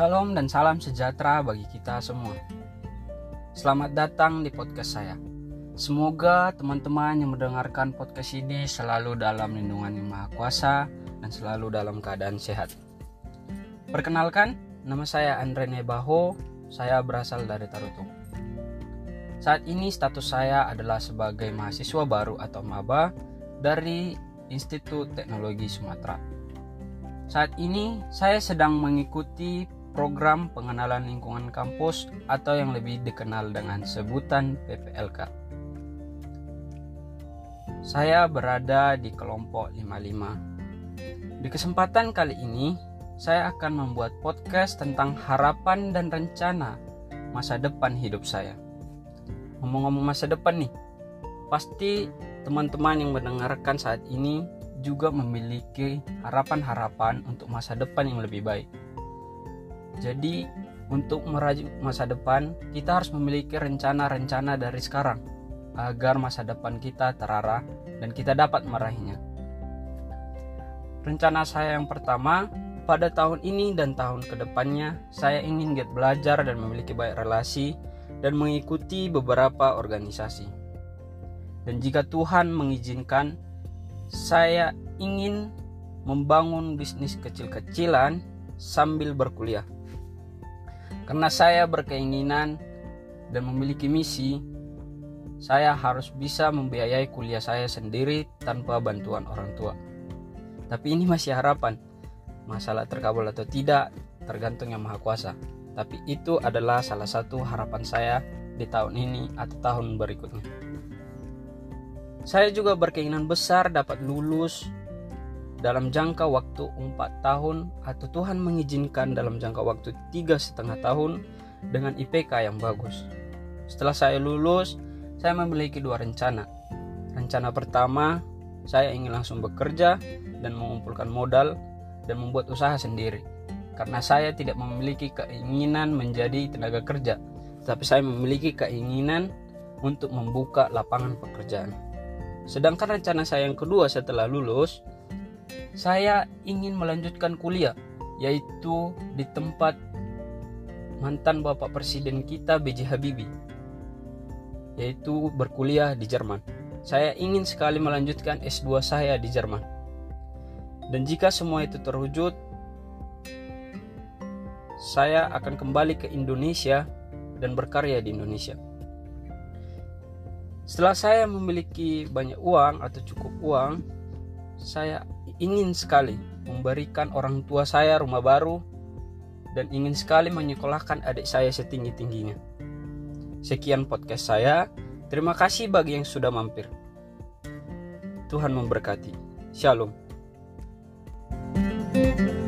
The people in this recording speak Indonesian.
Salam dan salam sejahtera bagi kita semua. Selamat datang di podcast saya. Semoga teman-teman yang mendengarkan podcast ini selalu dalam lindungan Yang Maha Kuasa dan selalu dalam keadaan sehat. Perkenalkan, nama saya Andre Nebaho, saya berasal dari Tarutung. Saat ini status saya adalah sebagai mahasiswa baru atau maba dari Institut Teknologi Sumatera. Saat ini saya sedang mengikuti program pengenalan lingkungan kampus atau yang lebih dikenal dengan sebutan PPLK. Saya berada di kelompok 55. Di kesempatan kali ini, saya akan membuat podcast tentang harapan dan rencana masa depan hidup saya ngomong-ngomong masa depan nih pasti teman-teman yang mendengarkan saat ini juga memiliki harapan-harapan untuk masa depan yang lebih baik jadi untuk merajut masa depan kita harus memiliki rencana-rencana dari sekarang agar masa depan kita terarah dan kita dapat meraihnya rencana saya yang pertama pada tahun ini dan tahun ke depannya saya ingin get belajar dan memiliki banyak relasi dan mengikuti beberapa organisasi. Dan jika Tuhan mengizinkan, saya ingin membangun bisnis kecil-kecilan sambil berkuliah. Karena saya berkeinginan dan memiliki misi, saya harus bisa membiayai kuliah saya sendiri tanpa bantuan orang tua. Tapi ini masih harapan. Masalah terkabul atau tidak tergantung yang Maha Kuasa tapi itu adalah salah satu harapan saya di tahun ini atau tahun berikutnya. Saya juga berkeinginan besar dapat lulus dalam jangka waktu 4 tahun atau Tuhan mengizinkan dalam jangka waktu tiga setengah tahun dengan IPK yang bagus. Setelah saya lulus, saya memiliki dua rencana. Rencana pertama, saya ingin langsung bekerja dan mengumpulkan modal dan membuat usaha sendiri karena saya tidak memiliki keinginan menjadi tenaga kerja, tapi saya memiliki keinginan untuk membuka lapangan pekerjaan. Sedangkan rencana saya yang kedua setelah lulus, saya ingin melanjutkan kuliah, yaitu di tempat mantan Bapak Presiden kita B.J. Habibie, yaitu berkuliah di Jerman. Saya ingin sekali melanjutkan S2 saya di Jerman. Dan jika semua itu terwujud, saya akan kembali ke Indonesia dan berkarya di Indonesia. Setelah saya memiliki banyak uang atau cukup uang, saya ingin sekali memberikan orang tua saya rumah baru dan ingin sekali menyekolahkan adik saya setinggi-tingginya. Sekian podcast saya. Terima kasih bagi yang sudah mampir. Tuhan memberkati. Shalom. thank you